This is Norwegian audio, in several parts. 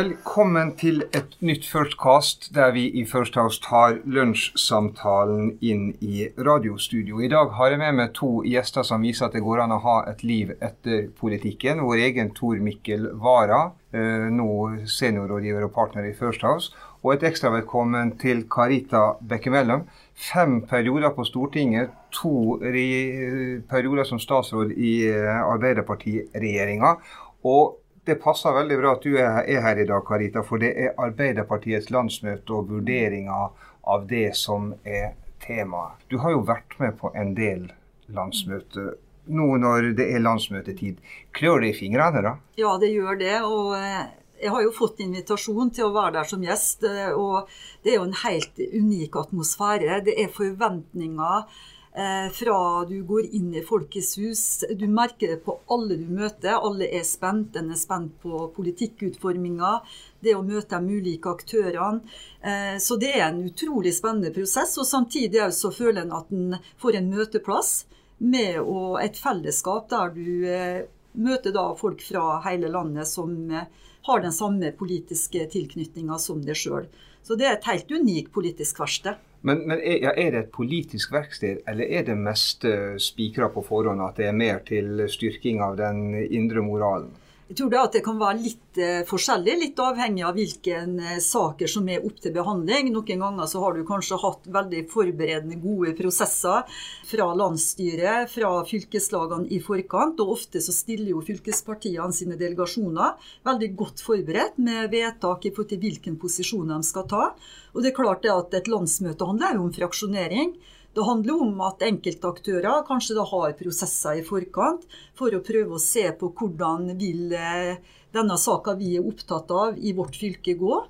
Velkommen til et nytt Firstcast, der vi i First House tar lunsjsamtalen inn i radiostudio. I dag har jeg med meg to gjester som viser at det går an å ha et liv etter politikken. Vår egen Tor Mikkel Wara, eh, nå seniorrådgiver og partner i First House. Og et ekstra velkommen til Karita Bekkemellom. Fem perioder på Stortinget, to perioder som statsråd i eh, Arbeiderpartiregjeringa. Og det passer veldig bra at du er her i dag, Karita, for det er Arbeiderpartiets landsmøte og vurderinger av det som er temaet. Du har jo vært med på en del landsmøter. Nå når det er landsmøtetid, klør det i fingrene da? Ja, det gjør det. og eh, jeg har jo fått invitasjon til å være der som gjest, eh, og det er jo en helt unik atmosfære. Det er forventninger fra du går inn i Folkets hus. Du merker det på alle du møter. Alle er spent. En er spent på politikkutforminga, det å møte de ulike aktørene. Eh, så det er en utrolig spennende prosess. Og samtidig så føler en at en får en møteplass med et fellesskap der du eh, møter folk fra hele landet som har den samme politiske tilknytninga som deg sjøl. Så det er et helt unikt politisk verksted. Men, men er, ja, er, det et politisk verksted, eller er det mest spikra på forhånd? At det er mer til styrking av den indre moralen? Jeg tror det at det kan være litt eh, forskjellig, litt avhengig av hvilke eh, saker som er opp til behandling. Noen ganger så har du kanskje hatt veldig forberedende, gode prosesser fra landsstyret, fra fylkeslagene i forkant. Og ofte så stiller jo fylkespartiene sine delegasjoner veldig godt forberedt med vedtak i forhold til hvilken posisjon de skal ta. Og det er klart det at et landsmøte handler jo om fraksjonering. Det handler om at enkeltaktører kanskje da har prosesser i forkant for å prøve å se på hvordan vil eh, denne saka vi er opptatt av i vårt fylke gå.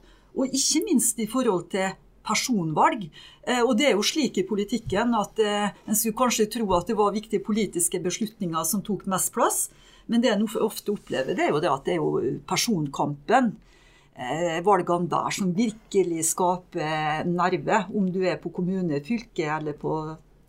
Og ikke minst i forhold til personvalg. Eh, og det er jo slik i politikken at eh, en skulle kanskje tro at det var viktige politiske beslutninger som tok mest plass. Men det en ofte opplever, det er jo det at det er jo personkampen valgene der som virkelig skaper nerve, om du er på kommune, fylke eller på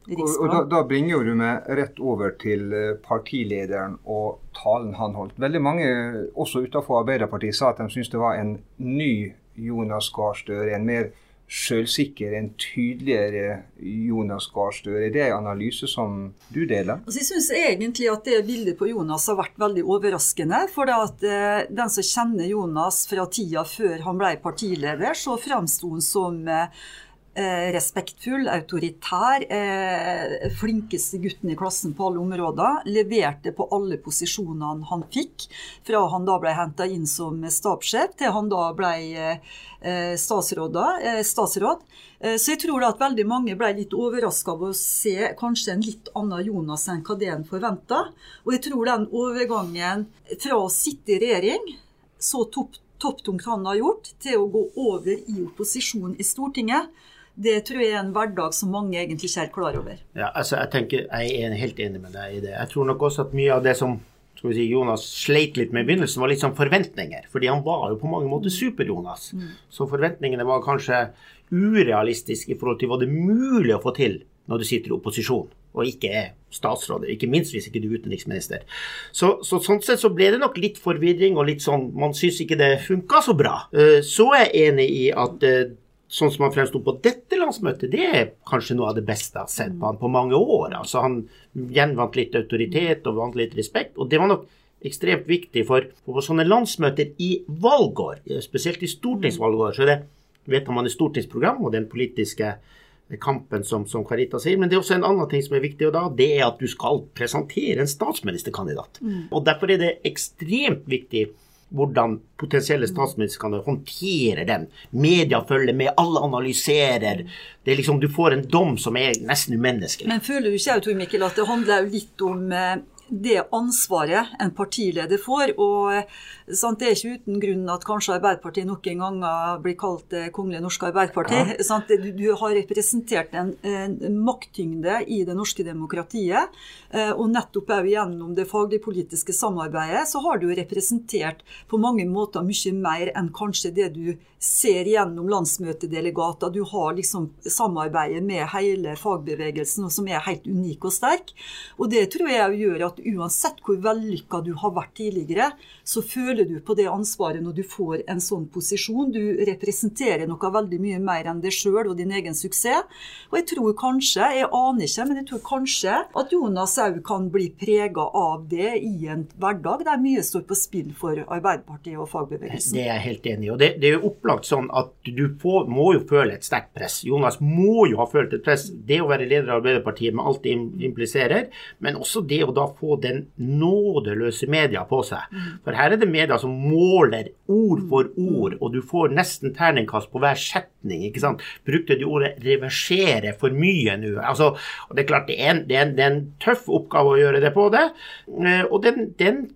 riksplan. Og, da, da, bringer du meg rett over til eh, partilederen og talen han holdt. Veldig mange, også utenfor Arbeiderpartiet, sa at de syntes det var en ny Jonas Gahr Støre. En mer sjølsikker, en tydeligere Jonas Gahr Støre. Er en analyse som du deler? Altså, jeg syns egentlig at det bildet på Jonas har vært veldig overraskende. For det at eh, den som kjenner Jonas fra tida før han ble partileder, så framsto han som eh, Eh, respektfull, autoritær, eh, flinkeste gutten i klassen på alle områder. Leverte på alle posisjonene han fikk, fra han da ble henta inn som stabssjef til han da ble eh, statsråd. Eh, statsråd. Eh, så jeg tror da at veldig mange ble litt overraska av å se kanskje en litt annen Jonas enn hva det en forventa. Og jeg tror den overgangen fra å sitte i regjering, så topptungt han har gjort, til å gå over i opposisjon i Stortinget, det tror jeg er en hverdag som mange egentlig ikke er klar over. Ja, altså jeg tenker, jeg er helt enig med deg i det. Jeg tror nok også at mye av det som skal vi si, Jonas sleit litt med i begynnelsen, var litt sånn forventninger. Fordi han var jo på mange måter super-Jonas. Mm. Så forventningene var kanskje urealistiske i forhold til hva det er mulig å få til når du sitter i opposisjon og ikke er statsråd. Ikke minst hvis ikke du er utenriksminister. Så, så, sånn sett så ble det nok litt forvirring og litt sånn Man syns ikke det funka så bra. Eh, så er jeg enig i at eh, sånn som han fremsto på dette landsmøtet, det er kanskje noe av det beste jeg har sett på han på mange år. Altså Han gjenvant litt autoritet og vant litt respekt. og det var nok ekstremt viktig, for på sånne landsmøter i valgår, spesielt i stortingsvalgår, så det vet man i stortingsprogram og den politiske kampen, som, som Carita sier. Men det er også en annen ting som er viktig, og da, det er at du skal presentere en statsministerkandidat. Mm. Og Derfor er det ekstremt viktig hvordan potensielle statsministre håndtere den. Media følger med, alle analyserer. Det er liksom, Du får en dom som er nesten umenneskelig. Men føler du ikke Tor Mikkel, at det handler litt om eh, det ansvaret en partileder får. og sant, Det er ikke uten grunn at kanskje Arbeiderpartiet noen ganger blir kalt det kongelige norske Arbeiderparti. Ja. Du, du, har representert en, en, makttyngde i det norske demokratiet. Eh, og nettopp òg gjennom det faglig-politiske samarbeidet så har du representert på mange måter mye mer enn kanskje det du ser gjennom landsmøtedelegater. Du har liksom samarbeidet med hele fagbevegelsen, som er helt unik og sterk. Og det tror jeg gjør at uansett hvor vellykka du har vært tidligere, så føler du på det ansvaret når du får en sånn posisjon. Du representerer noe veldig mye mer enn deg sjøl og din egen suksess. Og jeg tror kanskje, jeg aner ikke, men jeg tror kanskje at Jonas òg kan bli prega av det i en hverdag der mye står på spill for Arbeiderpartiet og fagbevegelsen. Det er jeg helt enig i. og det, det, er jo opplagt sånn at du får, må jo føle et sterkt press. Jonas må jo ha følt et press. Det å være leder av Arbeiderpartiet med alt det impliserer, men også det å da få den nådeløse media på seg. For her er det media som måler ord for ord, og du får nesten terningkast på hver setning. ikke sant? Brukte du ordet 'reversere' for mye nå? Altså, og Det er klart det er, en, det, er en, det er, en, tøff oppgave å gjøre det på det. Eh, og den, den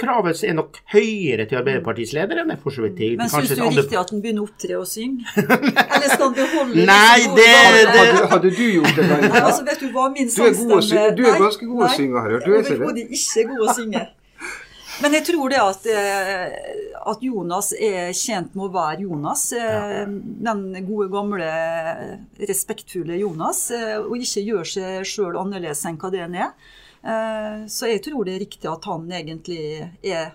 kravet er nok høyere til Arbeiderpartiets leder enn det for så vidt til Men syns du andre... riktig at han begynner å opptre og synge? Eller skal han beholde Nei, det, det... Hadde, hadde, du gjort det? Nei, altså, vet du hva, min sangstemme Du er ganske god å synge, har jeg hørt. Du er overhodet ikke god å synge. Men jeg tror det at, eh, at, Jonas er tjent med å være Jonas. Ja. den gode, gamle, respektfulle Jonas. Eh, og ikke gjør seg sjøl annerledes enn hva det er. Eh, så jeg tror det er riktig at han egentlig er,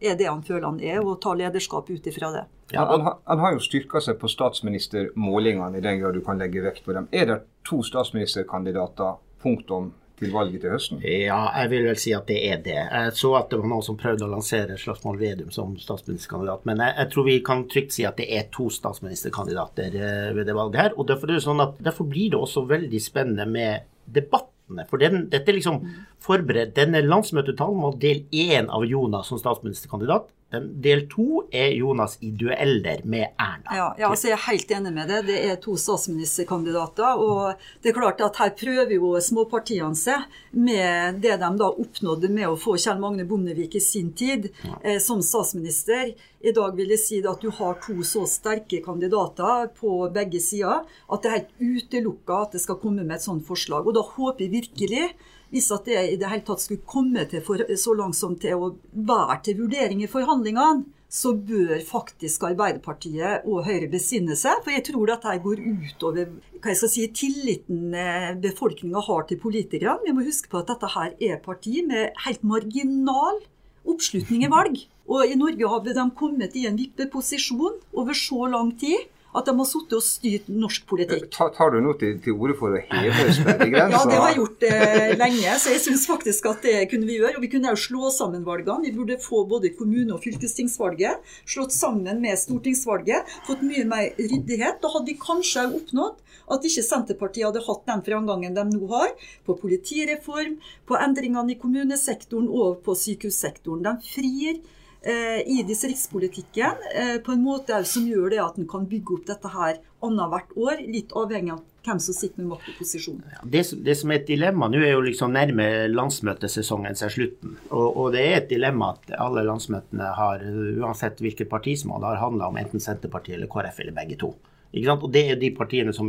er det han føler han er, og tar lederskap ut ifra det. Ja, han, han, har jo styrka seg på statsministermålingene, i den grad du kan legge vekt på dem. Er det to statsministerkandidater, punktum, til valget til høsten? Ja, jeg vil vel si at det er det. Jeg så at det var noen som prøvde å lansere Slagsvold Vedum som statsministerkandidat, men jeg, jeg, tror vi kan trygt si at det er to statsministerkandidater eh, ved det valget her. og Derfor, det sånn at, derfor blir det også veldig spennende med debatt for den, dette liksom forberedt. Denne landsmøtetalen var del én av Jonas som statsministerkandidat. Del to er Jonas i dueller med Erna. Ja, ja altså jeg er helt enig med det. Det er to statsministerkandidater. Og det er klart at her prøver jo småpartiene seg med det de da oppnådde med å få Kjell Magne Bondevik i sin tid ja. eh, som statsminister. I dag vil jeg si at du har to så sterke kandidater på begge sider at det er helt utelukka at det skal komme med et sånt forslag. Og da håper jeg virkelig hvis at det i det hele tatt skulle komme til for, så langt som til å være til vurdering i forhandlingene, så bør faktisk Arbeiderpartiet og Høyre besinne seg. For jeg tror dette går utover hva jeg skal si, tilliten befolkninga har til politikerne. Vi må huske på at dette her er parti med helt marginal oppslutning i valg. Og i Norge har de kommet i en vippeposisjon over så lang tid at de har sittet og styrt norsk politikk. Tar, tar du nå til, til orde for å heve sperregrensa? ja, det har jeg gjort eh, lenge, så jeg syns faktisk at det kunne vi gjøre. Og vi kunne jo slå sammen valgene. Vi burde få både kommune- og fylkestingsvalget slått sammen med stortingsvalget. Fått mye mer ryddighet. Da hadde vi kanskje oppnådd at ikke Senterpartiet hadde hatt den framgangen de nå har på politireform, på endringene i kommunesektoren og på sykehussektoren. De frir i distriktspolitikken eh, på en måte som gjør det at en kan bygge opp dette her annethvert år, litt avhengig av hvem som sitter med makt og posisjon. Det, det, som er et dilemma nå, er jo liksom nærme landsmøtesesongen seg slutten. Og, og, det er et dilemma at alle landsmøtene har, uansett hvilket parti som har handla om enten Senterpartiet eller KrF eller begge to. Og det er de partiene som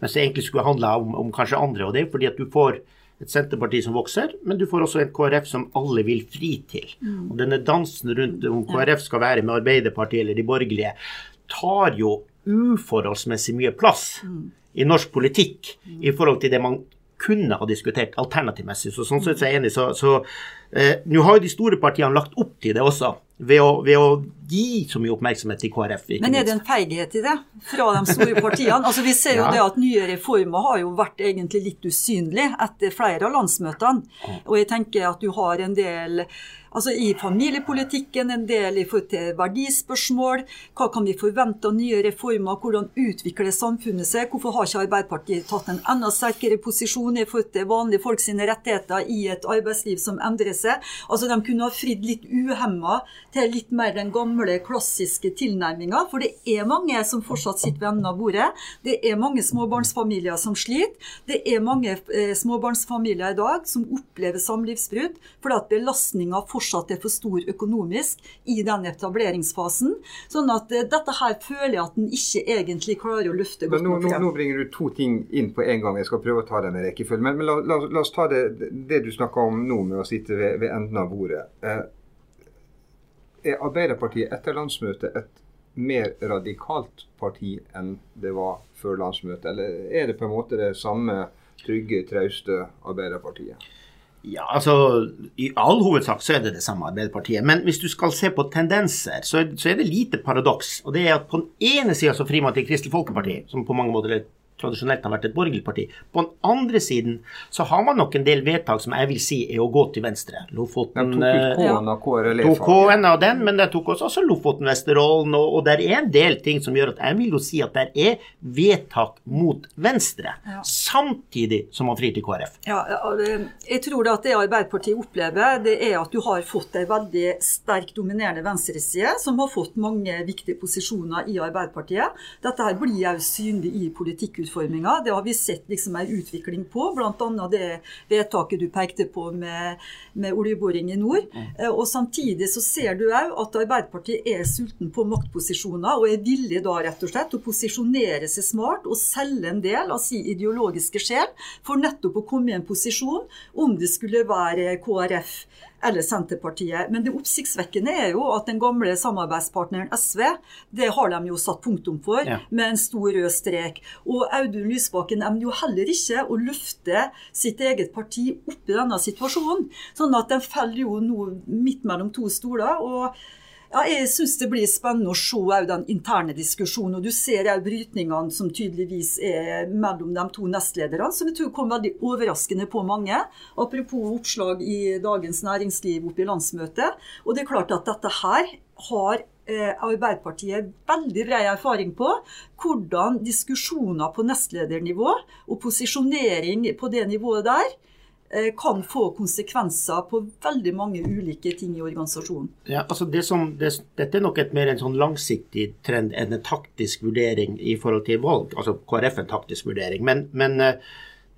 mens det egentlig skulle handla om, om, kanskje andre. Og det er fordi at du får et Senterparti som vokser, men du får også en KrF som alle vil fri til. Mm. Og denne dansen rundt om KrF skal være med Arbeiderpartiet eller de borgerlige, tar jo uforholdsmessig mye plass mm. i norsk politikk mm. i forhold til det man kunne ha diskutert alternativmessig. Så sånn sett er jeg enig. Så, så eh, nå har jo de store partiene lagt opp til det også ved å, ved å, gi så mye oppmerksomhet til KrF. Men er det en feighet i det fra de store partiene? Altså Vi ser jo ja. det at nye reformer har jo vært egentlig litt usynlige etter flere av landsmøtene. Og jeg tenker at du har en del altså i familiepolitikken, en del i forhold til verdispørsmål. Hva kan vi forvente av nye reformer? Hvordan utvikler samfunnet seg? Hvorfor har ikke Arbeiderpartiet tatt en enda sterkere posisjon i forhold til vanlige folk sine rettigheter i et arbeidsliv som endrer seg? Altså De kunne ha fridd litt uhemma til litt mer den gamle, klassiske tilnærminga. For det er mange som fortsatt sitter ved enden av bordet. Det er mange småbarnsfamilier som sliter. Det er mange eh, småbarnsfamilier i dag som opplever samlivsbrudd fordi at belastninga fortsatt fortsatt er for stor økonomisk i den etableringsfasen. Sånn at uh, dette her føler jeg at en ikke egentlig klarer å løfte godt nok frem. Nå, nå, bringer du to ting inn på en gang. Jeg skal prøve å ta det med rekkefølge. Men, men la, la, la, oss ta det, det du snakka om nå med å sitte ved, ved enden av bordet. Eh, er Arbeiderpartiet etter landsmøtet et mer radikalt parti enn det var før landsmøtet? Eller er det på en måte det samme trygge, trauste Arbeiderpartiet? Ja, altså I all hovedsak så er det det samme Arbeiderpartiet. Men hvis du skal se på tendenser, så er, det lite paradoks. Og det er at på den ene sida så frir man til Kristelig Folkeparti, som på mange måter er tradisjonelt har vært et borgerlig parti. På den andre siden så har man nok en del vedtak som jeg vil si er å gå til venstre. Lofoten De tok ut K-en av KRLE. Tok K-en av den, men det tok også, også Lofoten, Vesterålen. Og, og det er en del ting som gjør at jeg vil jo si at det er vedtak mot venstre, ja. samtidig som man frir til KrF. Ja, jeg tror det at det Arbeiderpartiet opplever, det er at du har fått en veldig sterk dominerende venstreside, som har fått mange viktige posisjoner i Arbeiderpartiet. Dette her blir jo synlig i politikken politikkutforminga. Det har vi sett liksom en utvikling på, bl.a. det vedtaket du pekte på med, med oljeboring i nord. Mm. Og Samtidig så ser du òg at Arbeiderpartiet er sulten på maktposisjoner, og er villig da rett og slett å posisjonere seg smart og selge en del av sin ideologiske sjel for nettopp å komme i en posisjon om det skulle være KrF eller Senterpartiet. Men det oppsiktsvekkende er jo at den gamle samarbeidspartneren SV, det har de jo satt punktum for ja. med en stor rød strek. Og Audun Lysbakken evner jo heller ikke å løfte sitt eget parti opp i denne situasjonen. Sånn at den faller jo nå midt mellom to stoler. og ja, jeg syns det blir spennende å se den interne diskusjonen. og Du ser òg brytningene som tydeligvis er mellom de to nestlederne, som jeg tror kom veldig overraskende på mange. Apropos oppslag i Dagens Næringsliv oppe i landsmøtet. Og det er klart at dette her har eh, Arbeiderpartiet veldig bred erfaring på hvordan diskusjoner på nestledernivå og posisjonering på det nivået der kan få konsekvenser på veldig mange ulike ting i organisasjonen. Ja, altså det som, det, dette er nok et mer en sånn langsiktig trend enn en taktisk vurdering i forhold til valg. Altså KrF en taktisk vurdering. Men, men uh,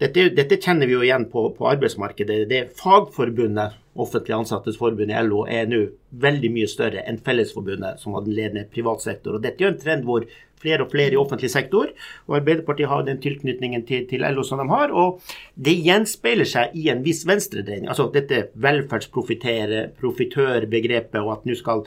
dette, dette, kjenner vi jo igjen på, på arbeidsmarkedet. Det Fagforbundet, offentlig ansattes forbund i LO, er nå veldig mye større enn Fellesforbundet, som var den ledende privatsektor. Og dette er jo en trend hvor flere og flere i offentlig sektor, og Arbeiderpartiet har den tilknytningen til, til LO som de har. Og det gjenspeiler seg i en viss venstredreining. Altså dette velferdsprofitørbegrepet, og at nå skal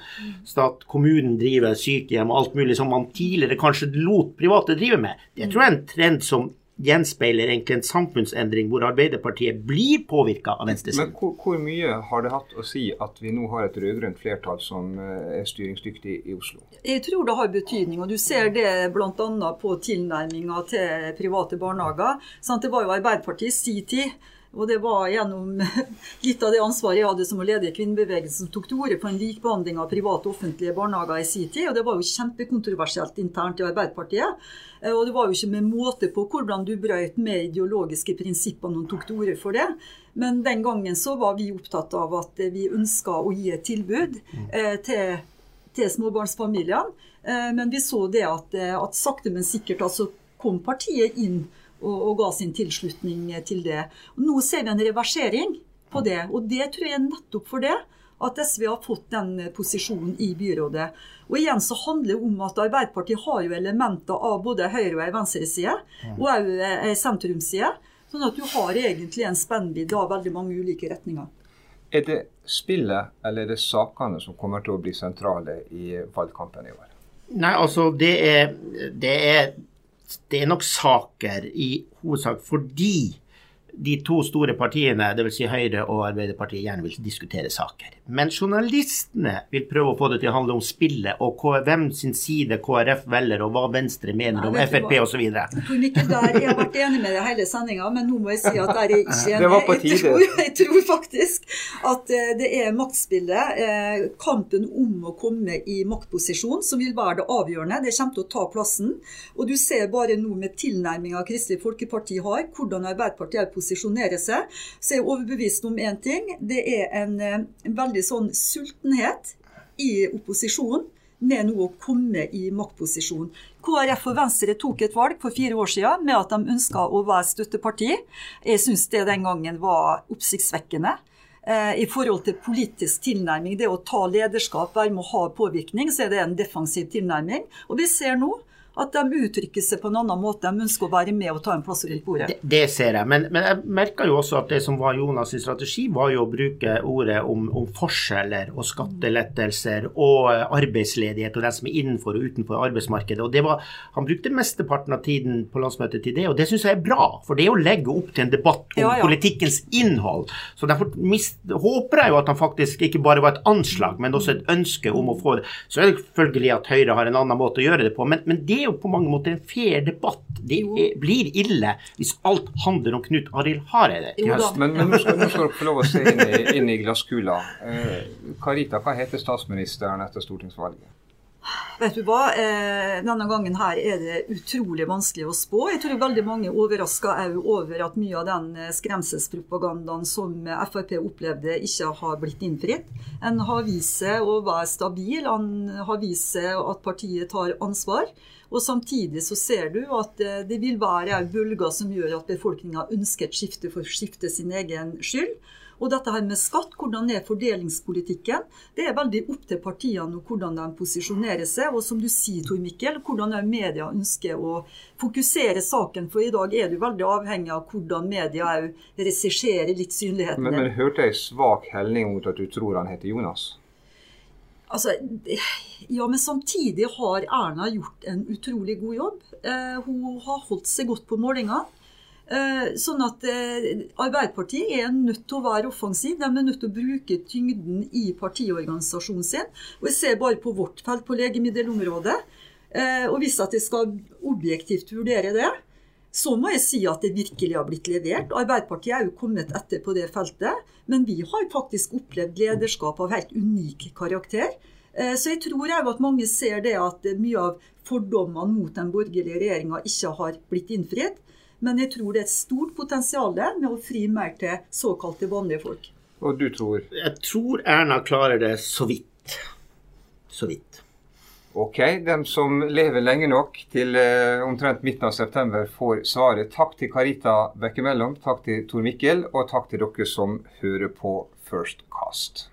stat, kommunen drive sykehjem og alt mulig som man tidligere kanskje lot private drive med. Det tror jeg er en trend som gjenspeiler egentlig en samfunnsendring hvor Arbeiderpartiet blir påvirka av venstresiden. Men hvor, hvor, mye har det hatt å si at vi nå har et rød-grønt flertall som eh, er styringsdyktig i Oslo? Jeg tror det har betydning, og du ser det bl.a. på tilnærminga til private barnehager. Det var jo Arbeiderpartiet i sin tid og det var gjennom litt av det ansvaret jeg hadde som å lede kvinnebevegelsen som tok til orde for en likbehandling av private og offentlige barnehager i sin tid. Og det var jo kjempekontroversielt internt i Arbeiderpartiet. Eh, og det var jo ikke med måte på hvordan du brøt med ideologiske prinsipper du tok til orde for det. Men den gangen så var vi opptatt av at vi ønska å gi et tilbud eh, til, til småbarnsfamiliene. Eh, men vi så det at, at sakte, men sikkert altså kom partiet inn og, og, ga sin tilslutning til det. Og nå ser vi en reversering på det. Og det tror jeg er nettopp for det at SV har fått den posisjonen i byrådet. Og igjen så handler det om at Arbeiderpartiet har jo elementer av både høyre- og venstreside, og òg ei sentrumsside. Sånn at du har egentlig en spennvidde av veldig mange ulike retninger. Er det spillet eller er det sakene som kommer til å bli sentrale i valgkampen i år? Nei, altså det er, det er det er nok saker i hovedsak fordi de to store partiene, dvs. Si Høyre og Arbeiderpartiet, gjerne vil diskutere saker. Men journalistene vil prøve å få det til å handle om spillet og hvem sin side KrF velger, og hva Venstre mener om Frp osv. Jeg har vært enig med deg hele sendinga, men nå må jeg si at der er ikke enig. På. Jeg tror, jeg tror faktisk at eh, det er maktspillet, eh, kampen om å komme i maktposisjon, som vil være det avgjørende. Det kommer til å ta plassen. Og du ser bare nå med tilnærminga Kristelig Folkeparti har, hvordan Arbeiderpartiet er posisjonere seg, så er jeg overbevist om én ting. Det er en, en, eh, veldig sånn sultenhet i opposisjonen med nå å komme i maktposisjon. KrF og Venstre tok et valg for fire år siden med at de ønska å være støtteparti. Jeg syns det den gangen var oppsiktsvekkende. Eh, I forhold til politisk tilnærming, det å ta lederskap, være med å ha påvirkning, så er det en defensiv tilnærming. Og vi ser nå at de uttrykker seg på en annen måte. De ønsker å være med og ta en plass rundt bordet. Det, det ser jeg. Men, men jeg merka jo også at det som var Jonas' strategi, var jo å bruke ordet om, om forskjeller og skattelettelser og arbeidsledighet og den som er innenfor og utenfor arbeidsmarkedet. Og det var, Han brukte mesteparten av tiden på landsmøtet til det, og det syns jeg er bra. For det er å legge opp til en debatt om ja, ja. politikkens innhold. Så Derfor mist, håper jeg jo at han faktisk ikke bare var et anslag, men også et ønske om å få det. Så er det selvfølgelig at Høyre har en annen måte å gjøre det på, men, men det jo på mange måter en fair debatt. Det er, blir ille hvis alt handler om Knut Arild Hareide. Men, men nå, skal, nå, skal, dere få lov å se inn i, inn i glasskula. Eh, Karita, hva heter statsministeren etter stortingsvalget? Vet du hva, eh, Denne gangen her er det utrolig vanskelig å spå. Jeg tror veldig mange er overraska over at mye av den eh, skremselspropagandaen som Frp opplevde, ikke har blitt innfridd. En har vist seg å være stabil, en har vist seg at partiet tar ansvar. Og Samtidig så ser du at eh, det vil være bølger som gjør at befolkninga ønsker et skifte for å skifte sin egen skyld. Og dette her med skatt, hvordan er fordelingspolitikken? Det er veldig opp til partiene og hvordan de posisjonerer seg. Og som du sier, Tor Mikkel, hvordan er media ønsker å fokusere saken. For i dag er du veldig avhengig av hvordan media òg regisserer litt synligheten. Men, men hørte jeg svak helning mot at du tror han heter Jonas? Altså, ja, men samtidig har Erna gjort en utrolig god jobb. Eh, hun har holdt seg godt på målinga. Eh, sånn at eh, Arbeiderpartiet er nødt til å være offensiv. De er nødt til å bruke tyngden i partiorganisasjonen sin. Og jeg ser bare på vårt felt, på legemiddelområdet. Eh, og hvis jeg skal objektivt vurdere det, så må jeg si at det virkelig har blitt levert. Arbeiderpartiet er jo kommet etter på det feltet. Men vi har faktisk opplevd lederskap av helt unik karakter. Så jeg tror òg at mange ser det at mye av fordommene mot den borgerlige regjeringa ikke har blitt innfridd. Men jeg tror det er et stort potensial med å fri mer til såkalte vanlige folk. Og du tror? Jeg tror Erna klarer det så vidt. Så vidt. Ok, dem som lever lenge nok til eh, omtrent midten av september, får svaret. Takk til Karita Bekkemellom, takk til Tor Mikkel, og takk til dere som hører på First Cast.